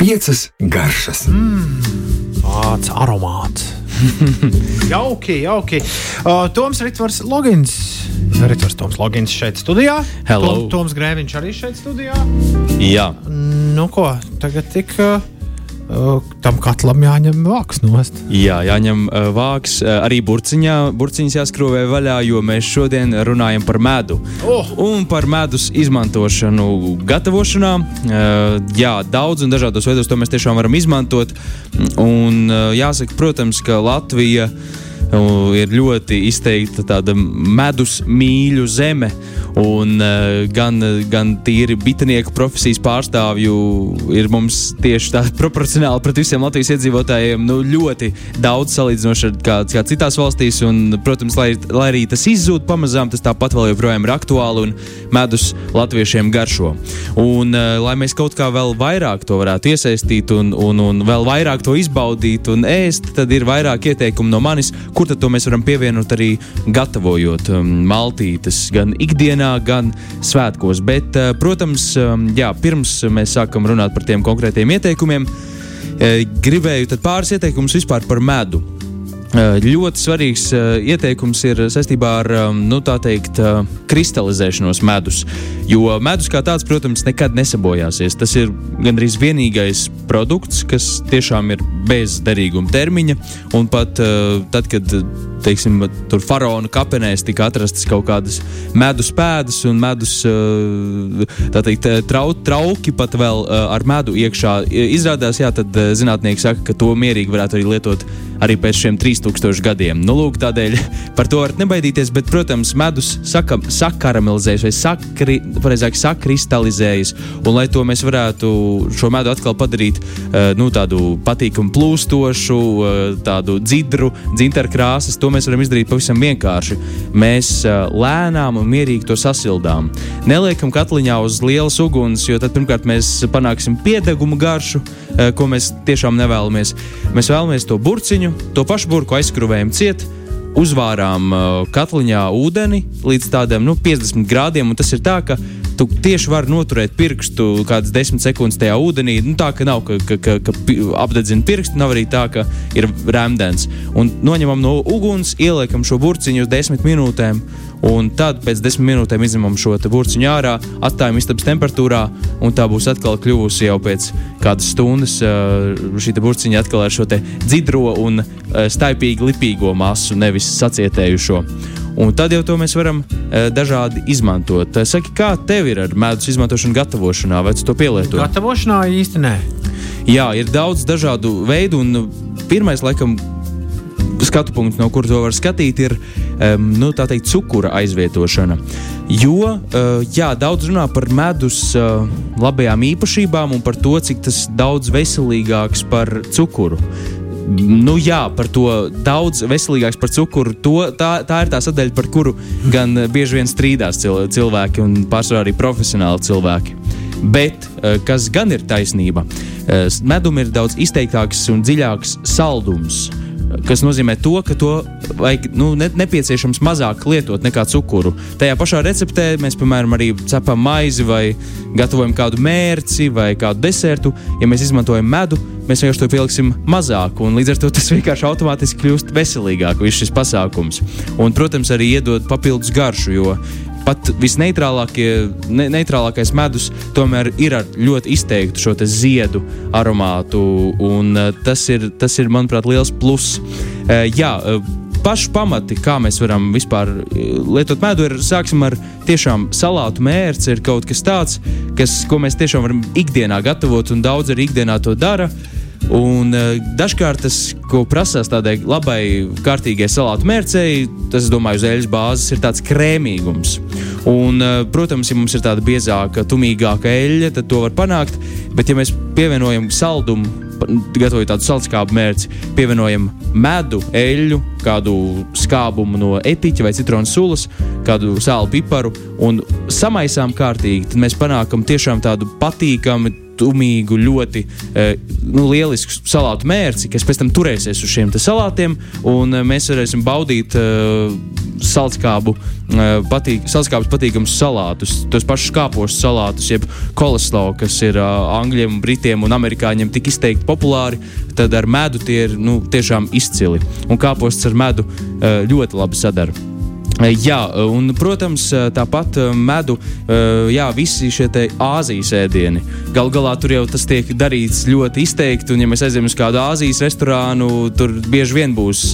Piecas garšas. Tāds aromāts. jauki, jauki. Uh, Toms Ritvars Logins. Ritvars Toms Logins šeit studijā. Hello. Tom, Toms Grēviņš arī šeit studijā. Jā, Nu ko, tagad tik uh, tam katlam jāņem vāks nost. jā jāņem vāks. Arī burciņā, burciņas jāskrūvē vaļā, jo mēs šodien runājam par medu. Oh! Un par medus izmantošanu gatavošanā. Jā, daudz un dažādos veidos to mēs tiešām varam izmantot. Un jāsaka, protams, ka Latvija uh, ir ļoti izteikta tāda medus mīļu zeme. Un uh, gan, gan tīri bitinieku profesijas pārstāvju ir mums tieši tā proporcionāli pret visiem Latvijas iedzīvotājiem nu, ļoti daudz salīdzinoši ar kā, kā citās valstīs. Un, protams, lai, lai arī tas izzūd pamazām, tas tāpat vēl joprojām ir aktuāli un medus latviešiem garšo. Un, uh, lai mēs kaut kā vēl vairāk to varētu iesaistīt un, un, un vēl vairāk to izbaudīt un ēst, tad ir vairāk ieteikumu no manis, kur tad mēs varam pievienot arī gatavojot um, maltītes gan ikdienā, gan svētkos. Bet, uh, protams, um, jā, pirms mēs sākam runāt par tiem konkrētiem ieteikumiem, eh, gribēju pāris ieteikumus vispār par medu. Uh, Ļoti svarīgs uh, ieteikums ir saistībā ar um, nu, tā teikt, uh, kristalizēšanos medus. Jo medus kā tāds, protams, nekad nesabojāsies. Tas ir gandrīz vienīgais produkts, kas tiešām ir bez derīguma termiņa. Un pat uh, tad, kad teiksim, tur faraona kapenēs tika atrastas kaut kādas medus pēdas un medus uh, teikt, trau, trauki pat vēl ar medu iekšā. Izrādās, jā, tad zinātnieki saka, ka to mierīgi varētu arī lietot arī pēc šiem 3000 gadiem. Nu, lūk, tādēļ par to varat nebaidīties, bet, protams, medus saka, sakaramelizējas vai sakri, pareizāk, sakristalizējas. Un, lai to mēs varētu šo medu atkal padarīt uh, nu, tādu patīkamu plūstošu, uh, tādu dzidru, dzintaru krāsas, to mēs varam izdarīt pavisam vienkārši. Mēs uh, lēnām un mierīgi to sasildām. Neliekam katliņā uz lielas uguns, jo tad pirmkārt mēs panāksim piedegumu garšu, ko mēs tiešām nevēlamies. Mēs vēlamies to burciņu, to pašu burku aizskrūvējam ciet. Uzvārām uh, katliņā ūdeni līdz tādiem nu, 50 grādiem, tas ir tā, ka tu tieši vari noturēt pirkstu kādas 10 sekundes tajā ūdenī. Nu, tā ka nav, ka, ka, ka, ka apdedzina pirkstu, nav arī tā, ka ir rēmdens. Un noņemam no uguns, ieliekam šo burciņu uz 10 minūtēm, un tad pēc 10 minūtēm izņemam šo burciņu ārā, atstājam istabas temperatūrā, un tā būs atkal kļuvusi jau pēc kādas stundas uh, šī burciņa atkal ar šo dzidro un uh, staipīgi lipīgo masu, nevis sacietējušo. Un tad jau to mēs varam e, dažādi izmantot. Saki, kā tev ir ar medus izmantošanu, gatavošanā, vai tu to pielieto? Gatavošanā īsti nē. Jā, ir daudz dažādu veidu, un pirmais, laikam, skatu punkts, no kuras to var skatīt, ir um, nu, tā teikt, cukura aizvietošana. Jo uh, jā, daudz runā par medus uh, labajām īpašībām un par to, cik tas daudz veselīgāks par cukuru. Nu, jā, par to daudz veselīgāks par cukuru. To, tā, tā ir tā sadaļa, par kuru gan bieži vien strīdās cil, cilvēki un pārsvarā arī profesionāli cilvēki. Bet eh, kas gan ir taisnība, medum ir daudz izteiktāks un dziļāks saldums. Kas nozīmē to, ka to vajag nu, ne, nepieciešams mazāk lietot nekā cukuru. Tajā pašā receptē mēs, piemēram, arī cepam maizi vai gatavojam kādu mērci vai kādu desertu. Ja mēs izmantojam medu, mēs vienkārši to pieliksim mazāk, un līdz ar to tas vienkārši automātiski kļūst veselīgāk, viss šis pasākums. Un, protams, arī iedod papildus garšu, jo pat visneitrālākais medus tomēr ir ar ļoti izteiktu šo ziedu aromātu, un eh, tas ir, tas ir manuprāt, liels pluss. Eh, Jā, eh, paši pamati, kā mēs varam vispār lietot medu, ir sāksim ar tiešām salātu mērci. Ir kaut kas tāds, kas, ko mēs tiešām varam ikdienā gatavot, un daudz arī ikdienā to dara. Un uh, dažkārt tas, ko prasās tādai labai, kārtīgai salātu mērcēji, tas, domāju, uz eļļas bāzes ir tāds krēmīgums. Un, uh, protams, ja mums ir tāda biezāka, tumīgāka eļļa, tad to var panākt. Bet, ja mēs pievienojam saldumu, gatavojam tādu saldskābu mērci, pievienojam medu, eļļu, kādu skābumu no etiķa vai citronu sulas, kādu sāli piparu un samaisām kārtīgi, tad mēs panākam tiešām tādu patīkamu, tumīgu, ļoti uh, nu, lielisku salātu mērci, kas pēc tam turēsies uz šiem salātiem, un uh, mēs varēsim baudīt uh, saldskābu, uh, patīk, saldskābus patīkamus salātus, tos pašus kāpostu salātus, jeb koleslau, kas ir uh, angļiem, britiem un amerikāņiem tik izteikti populāri, tad ar medu tie ir nu, tiešām izcili. Un kāposts ar medu ļoti labi sadara. Jā, un, protams, tāpat medu, jā, visi šie Āzijas ēdieni. Galu galā tur jau tas tiek darīts ļoti izteikti, un, ja mēs aizejam uz kādu Āzijas restorānu, tur bieži vien būs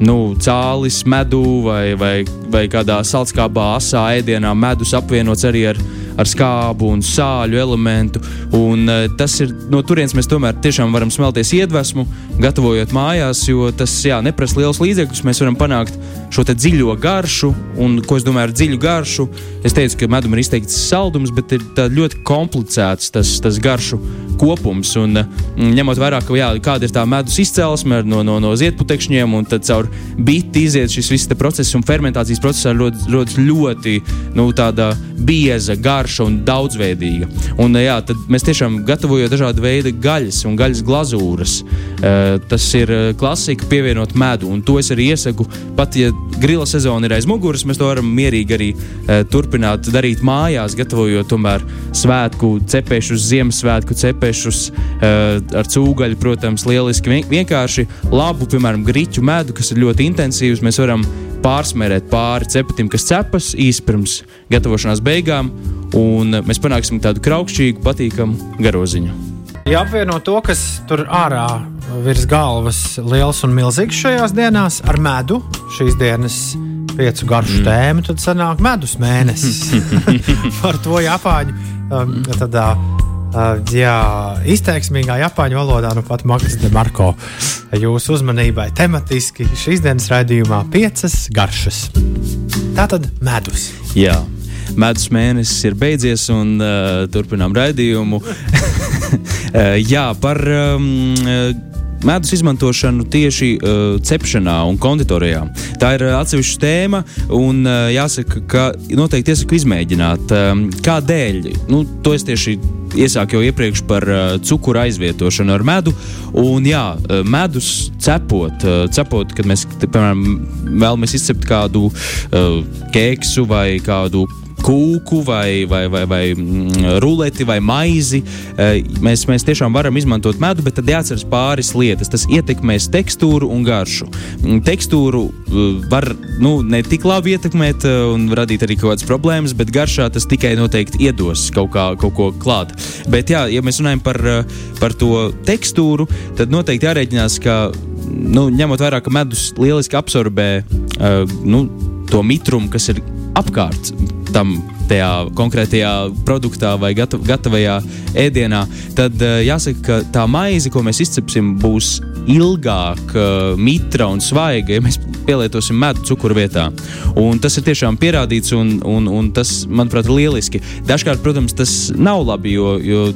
nu, cālis, medu vai, vai, vai kādā saldskābā asā ēdienā medus apvienots arī ar ar skābu un sāļu elementu. Un, uh, tas ir no turienes mēs tomēr tiešām varam smelties iedvesmu, gatavojot mājās, jo tas jā, neprasa liels līdzekļus. Mēs varam panākt šo dziļo garšu, un ko es domāju ar dziļu garšu. Es teicu, ka medum ir izteikts saldums, bet ir ļoti komplicēts tas, tas garšu kopums. Un, ņemot vērā, ka, jā, kāda ir tā medus izcelsme no, no, no ziedputekšņiem, un tad caur biti iziet šis viss process, un fermentācijas procesā rodas ļoti, ļoti nu, bieza, garša un daudzveidīga. Un, jā, tad mēs tiešām gatavojam dažādu veidu gaļas un gaļas glazūras. Uh, tas ir klasika pievienot medu, un to es arī iesaku. Pat ja grila sezona ir aiz muguras, mēs to varam mierīgi arī uh, turpināt darīt mājās, gatavojot tomēr svētku cepešus, Ziemassvētku cepešus uh, ar cūgaļu, protams, lieliski. Vienkārši labu, piemēram, grīķu medu, kas ir ļoti intensīvs, mēs varam pārsmērēt pāri cepatim, kas cepas īsi pirms gatavošanās beigām, un mēs panāksim tādu kraukšķīgu, patīkamu garoziņu. Ja apvieno to, kas tur ārā virs galvas liels un milzīgs šajās dienās ar medu, šīs dienas piecu garšu mm. tēmu, tad sanāk medus mēnesis. Par to Japāņu um, tādā Uh, jā, izteiksmīgā japāņu valodā, nu pat Maksis de Marko. Jūsu uzmanībai tematiski šīs dienas raidījumā piecas garšas. Tā tad medus. Jā. Medus mēnesis ir beidzies, un uh, turpinām raidījumu. uh, jā, par um, medus izmantošanu tieši uh, cepšanā un konditorijā. Tā ir uh, atsevišķa tēma, un uh, jāsaka, ka noteikti iesaku izmēģināt. Um, kādēļ? Nu, to es tieši iesāku jau iepriekš par uh, cukuru aizvietošanu ar medu. Un, jā, medus cepot, uh, cepot kad mēs piemēram, vēlamies izcept kādu uh, kēksu vai kādu kūku, vai, vai, vai, vai mm, ruleti, vai maizi. Eh, mēs, mēs tiešām varam izmantot medu, bet tad jāatceras pāris lietas. Tas ietekmēs tekstūru un garšu. Mm, tekstūru eh, var nu, ne tik labi ietekmēt eh, un radīt arī kaut kādas problēmas, bet garšā tas tikai noteikti iedos kaut, kā, kaut ko klāt. Bet, jā, ja mēs runājam par, par to tekstūru, tad noteikti jārēķinās, ka nu, ņemot vērā, ka medus lieliski absorbē uh, nu, to mitrumu, kas ir apkārt tam tajā konkrētajā produktā vai gatav, gatavajā ēdienā, tad uh, jāsaka, ka tā maize, ko mēs izcepsim, būs ilgāk, uh, mitra un svaiga, ja mēs pielietosim medu cukuru vietā. Un tas ir tiešām pierādīts, un, un, un tas, manuprāt, ir lieliski. Dažkārt, protams, tas nav labi, jo, jo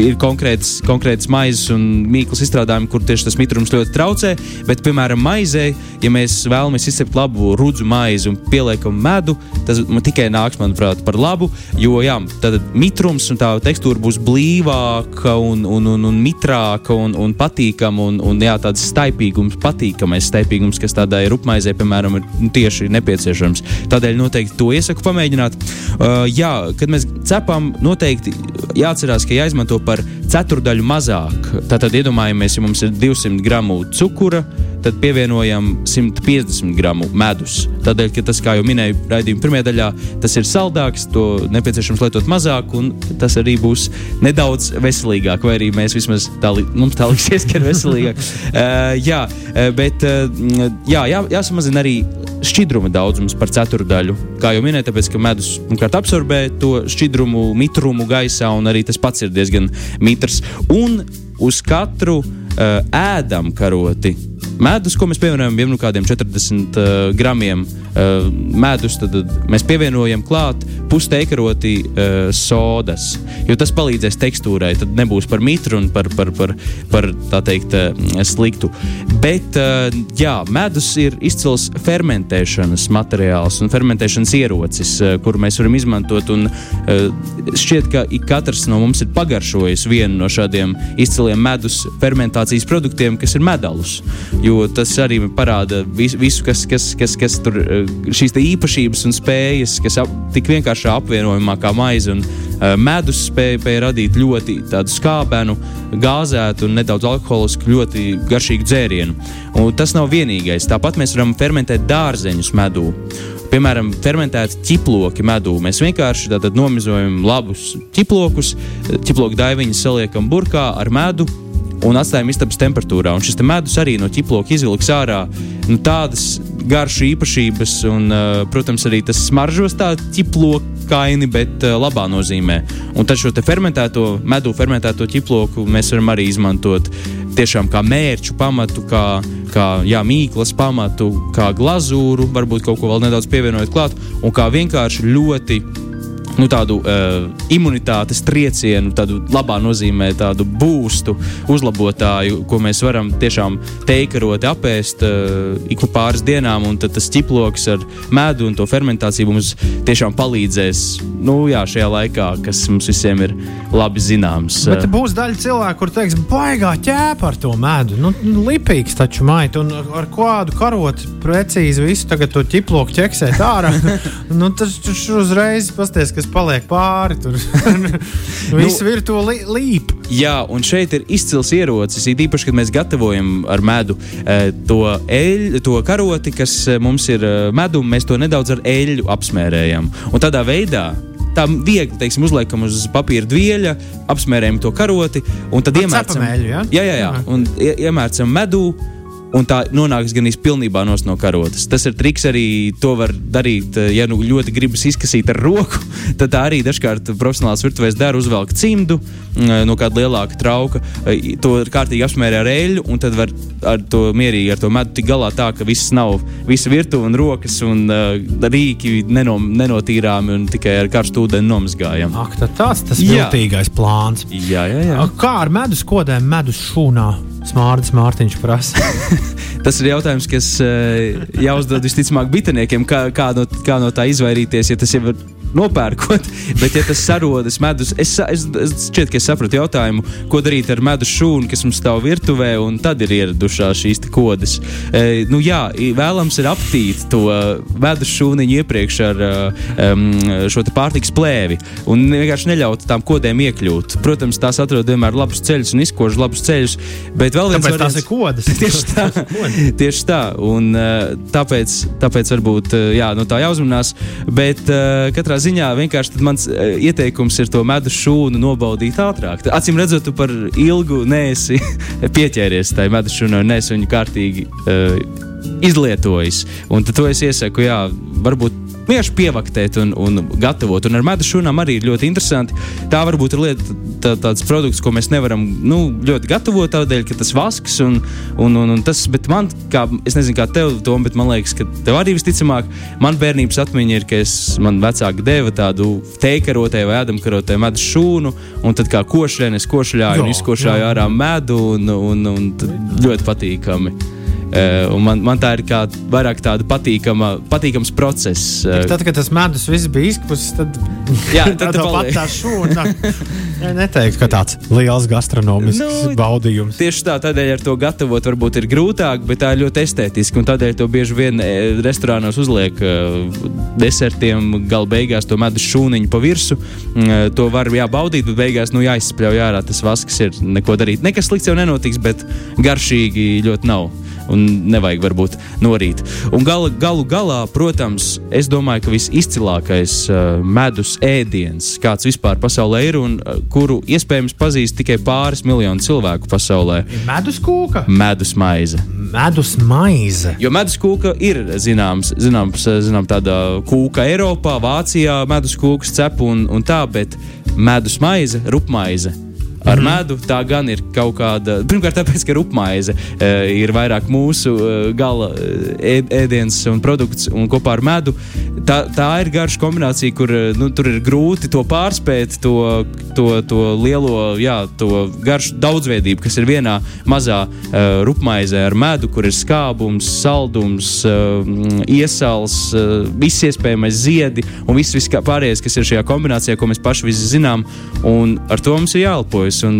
ir konkrēts, konkrēts maizes un mīklas izstrādājumi, kur tieši tas mitrums ļoti traucē. Bet, piemēram, maizē, ja mēs vēlamies izcept labu rudzu maizi un pieliekam medu, tas tikai nāks, manuprāt, par labu. Jo jā, tad mitrums un tā tekstūra būs blīvāka un, un, un, un mitrāka un, un patīkama. Un, un jā, tāds staipīgums, patīkamais staipīgums, kas tādai rupmaizē, piemēram, ir tieši nepieciešams. Tādēļ noteikti to iesaku pamēģināt. Uh, jā, kad mēs cepam, noteikti jāatcerās, ka jāizmanto par ceturdaļu mazāk. Tātad iedomājamies, ja mums ir 200 gramu cukura, tad pievienojam 150 gramu medus. Tādēļ, ka tas, kā jau minēju, raidījuma pirmajā daļā, tas ir saldāks, to nepieciešams lietot mazāk, un tas arī būs nedaudz veselīgāk, vai arī mēs vismaz tā, mums tā liksies, ka ir veselīgāk. uh, jā, bet uh, jā, jā, jāsamazina arī šķidruma daudzums par ceturdaļu. Kā jau minēju, tāpēc, ka medus pirmkārt absorbē to šķidrumu, mitrumu gaisā, un arī tas pats ir diezgan mitrs. Un uz katru uh, ēdam karoti medus, ko mēs pievienojam jau no kādiem 40 uh, gramiem uh, medus, tad uh, mēs pievienojam klāt pusteikaroti uh, sodas, jo tas palīdzēs tekstūrai. Tad nebūs par mitru un par, par, par, par tā teikt, uh, sliktu. Bet, uh, jā, medus ir izcils fermentēšanas materiāls un fermentēšanas ierocis, uh, kuru mēs varam izmantot. Un, uh, šķiet, ka katrs no mums ir pagaršojis vienu no šādiem izciliem medus fermentācijas produktiem, kas ir medalus. Jo tas arī parāda visu, kas, kas, kas, kas tur ir šīs īpašības un spējas, kas ap, tik vienkāršā apvienojumā kā maize un uh, medus spēja, spēja radīt ļoti tādu skābenu, gāzētu un nedaudz alkoholisku, ļoti garšīgu dzērienu. Un tas nav vienīgais. Tāpat mēs varam fermentēt dārzeņus medū. Piemēram, fermentēti ķiploki medū. Mēs vienkārši nomizojam labus ķiplokus, ķiploku daiviņus saliekam burkā ar medu un atstājam istabas temperatūrā. Un šis medus arī no ķiploka izvilks ārā nu, tādas garšu īpašības, un, uh, protams, arī tas smaržos tā ķiplokaini, bet uh, labā nozīmē. Un tad šo fermentēto medu, fermentēto ķiploku mēs varam arī izmantot tiešām kā mērķu pamatu, kā, kā jā, mīklas pamatu, kā glazūru, varbūt kaut ko vēl nedaudz pievienojot klāt, un kā vienkārši ļoti nu, tādu uh, imunitātes triecienu, tādu labā nozīmē, tādu būstu, uzlabotāju, ko mēs varam tiešām teikaroti apēst uh, ik pa pāris dienām. Un tas ķiploks ar medu un to fermentāciju mums tiešām palīdzēs nu, jā, šajā laikā, kas mums visiem ir labi zināms. Bet būs daļa cilvēku, kur teiks, baigā ķēpa ar to medu. Nu, lipīgs taču mait, un ar kādu karotu precīzi visu tagad to ķiploku ķeksēt ārā. nu, tas uzreiz pasties, kas paliek pāri. Tur viss nu, ir to li līp. Jā, un šeit ir izcils ierocis. Ir īpaši, kad mēs gatavojam ar medu eh, to, eļ, to karoti, kas eh, mums ir eh, medum, mēs to nedaudz ar eļļu apsmērējam. Un tādā veidā tā viegli teiksim, uzliekam uz papīra dvieļa, apsmērējam to karoti un tad iemērcam, ja? jā, jā, jā, un iemērcam medū un tā nonāks gan īstenībā no karotes. Tas ir triks arī to var darīt, eh, ja nu ļoti gribas izkasīt ar roku. Tad tā arī dažkārt profesionāls virtuvēs dara uzvelk cimdu mm, eh, no kāda lielāka trauka, eh, to kārtīgi apsmērē ar eļļu, un tad var ar to mierīgi ar to medu tik galā tā, ka viss nav, visa virtuve un rokas un uh, rīki neno, nenotīrāmi un tikai ar karstu ūdeni nomazgājam. Ak, tāds tas ir viltīgais plāns. Jā, jā, jā. Kā ar medus kodēm medus šūnā? Smārds Mārtiņš prasa. Tas ir jautājums, kas uh, jāuzdod visticamāk bitiniekiem, kā, kā, no, kā no tā izvairīties, ja tas jau ir nopērkot. Bet, ja tas sarodas medus, es, es, es šķiet, ka es sapratu jautājumu, ko darīt ar medus šūnu, kas mums stāv virtuvē, un tad ir ieradušās šīs kodas. E, nu, jā, vēlams ir aptīt to medus šūniņu iepriekš ar um, šo pārtiks plēvi un vienkārši neļaut tām kodēm iekļūt. Protams, tās atrod vienmēr labus ceļus un izkož labus ceļus, bet vēl viens variants, tās ir kodas. Tieši tā, tieši tā. Un, tāpēc, tāpēc varbūt jā, no tā jāuzmanās. Bet katrā ziņā vienkārši mans uh, ieteikums ir to medus šūnu nobaudīt ātrāk. Acīm redzot, tu par ilgu neesi pieķēries tai medus šūnai un neesi viņu kārtīgi uh, izlietojis. Un tad to es iesaku, jā, varbūt vienkārši pievaktēt un, un gatavot. Un ar medus šūnām arī ir ļoti interesanti. Tā varbūt ir lieta, tā, tāds produkts, ko mēs nevaram nu, ļoti gatavot, tādēļ, ka tas vasks un, un, un, un tas, bet man, kā, es nezinu, kā tev, Tom, bet man liekas, ka tev arī visticamāk, man bērnības atmiņa ir, ka es, man vecāki deva tādu teikarotē vai ēdamkarotē medus šūnu, un tad kā košļēni es košļāju un izkošļāju ārā medu, un, un, un, un ļoti patīkami. Uh, man, man tā ir kā vairāk tāda patīkama, patīkams process. Uh, tad, kad tas medus viss bija izpusis, tad jā, tad tā pat tā šūna. Neteiktu, ka tāds liels gastronomisks nu, baudījums. Tieši tā, tādēļ ar to gatavot varbūt ir grūtāk, bet tā ir ļoti estētiski. Tādēļ to bieži vien restorānos uzliek desertiem, gala beigās to medus šūniņu pa virsmu. Uh, to var jābaudīt, bet beigās nu, jāizspļauj ārā tas vasks, ir neko darīt. Nekas slikts jau nenotiks, bet garšīgi ļoti nav un nevajag varbūt norīt. Un gala, galu galā, protams, es domāju, ka visizcilākais uh, medus ēdiens, kāds vispār pasaulē ir un uh, kuru iespējams pazīst tikai pāris miljonu cilvēku pasaulē. Medus kūka? Medus maize. Medus maize. Jo medus kūka ir zināms, zināms, zinām, tāda kūka Eiropā, Vācijā, medus kūkas cep un, un tā, bet medus maize, rupmaize ar mm. medu. Tā gan ir kaut kāda. Pirmkārt, tāpēc, ka rupmaize uh, ir vairāk mūsu uh, gala ēd, ēdiens un produkts, un kopā ar medu. Tā, tā ir garša kombinācija, kur nu, tur ir grūti to pārspēt, to, to, to lielo, jā, to garšu daudzveidību, kas ir vienā mazā uh, rupmaizē ar medu, kur ir skābums, saldums, uh, iesals, uh, viss iespējamais ziedi un viss, viss pārējais, kas ir šajā kombinācijā, ko mēs paši visi zinām. Un ar to mums ir jāelpojas. Un,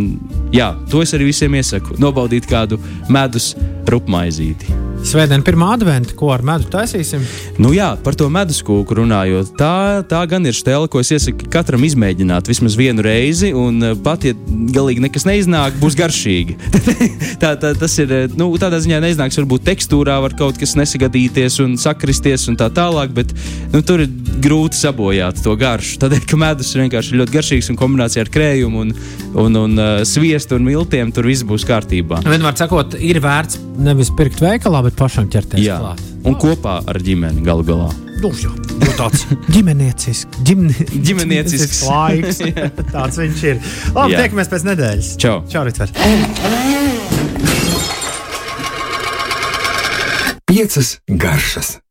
jā, to es arī visiem iesaku. Nobaudīt kādu medus rupmaizīti. Svētdien, pirmā adventa, ko ar medu taisīsim? Nu jā, par to medus kūku runājot. Tā, tā gan ir stēle, ko es iesaku katram izmēģināt vismaz vienu reizi. Un eh, pat, ja galīgi nekas neiznāk, būs garšīgi. tā, tā, tas ir, eh, nu, tādā ziņā neiznāks, varbūt tekstūrā var kaut kas nesagadīties un sakristies un tā tālāk, bet nu, tur ir grūti sabojāt to garšu. Tādēļ, ka medus ir vienkārši ļoti garšīgs un kombinācijā ar krējumu un, un, un uh, sviestu un miltiem, tur viss būs kārtībā. Vienmēr sakot, ir vērts nevis pirkt veikalā, bet pašam ķerties Jā. klāt. Un kopā ar ģimeni galu galā. Nu, jā, tāds ģimeniecisks, ģimne, ģimeniecisks laiks. tāds viņš ir. Labi, jā. tiekamies pēc nedēļas. Čau! Čau, Rītvers! Piecas garšas.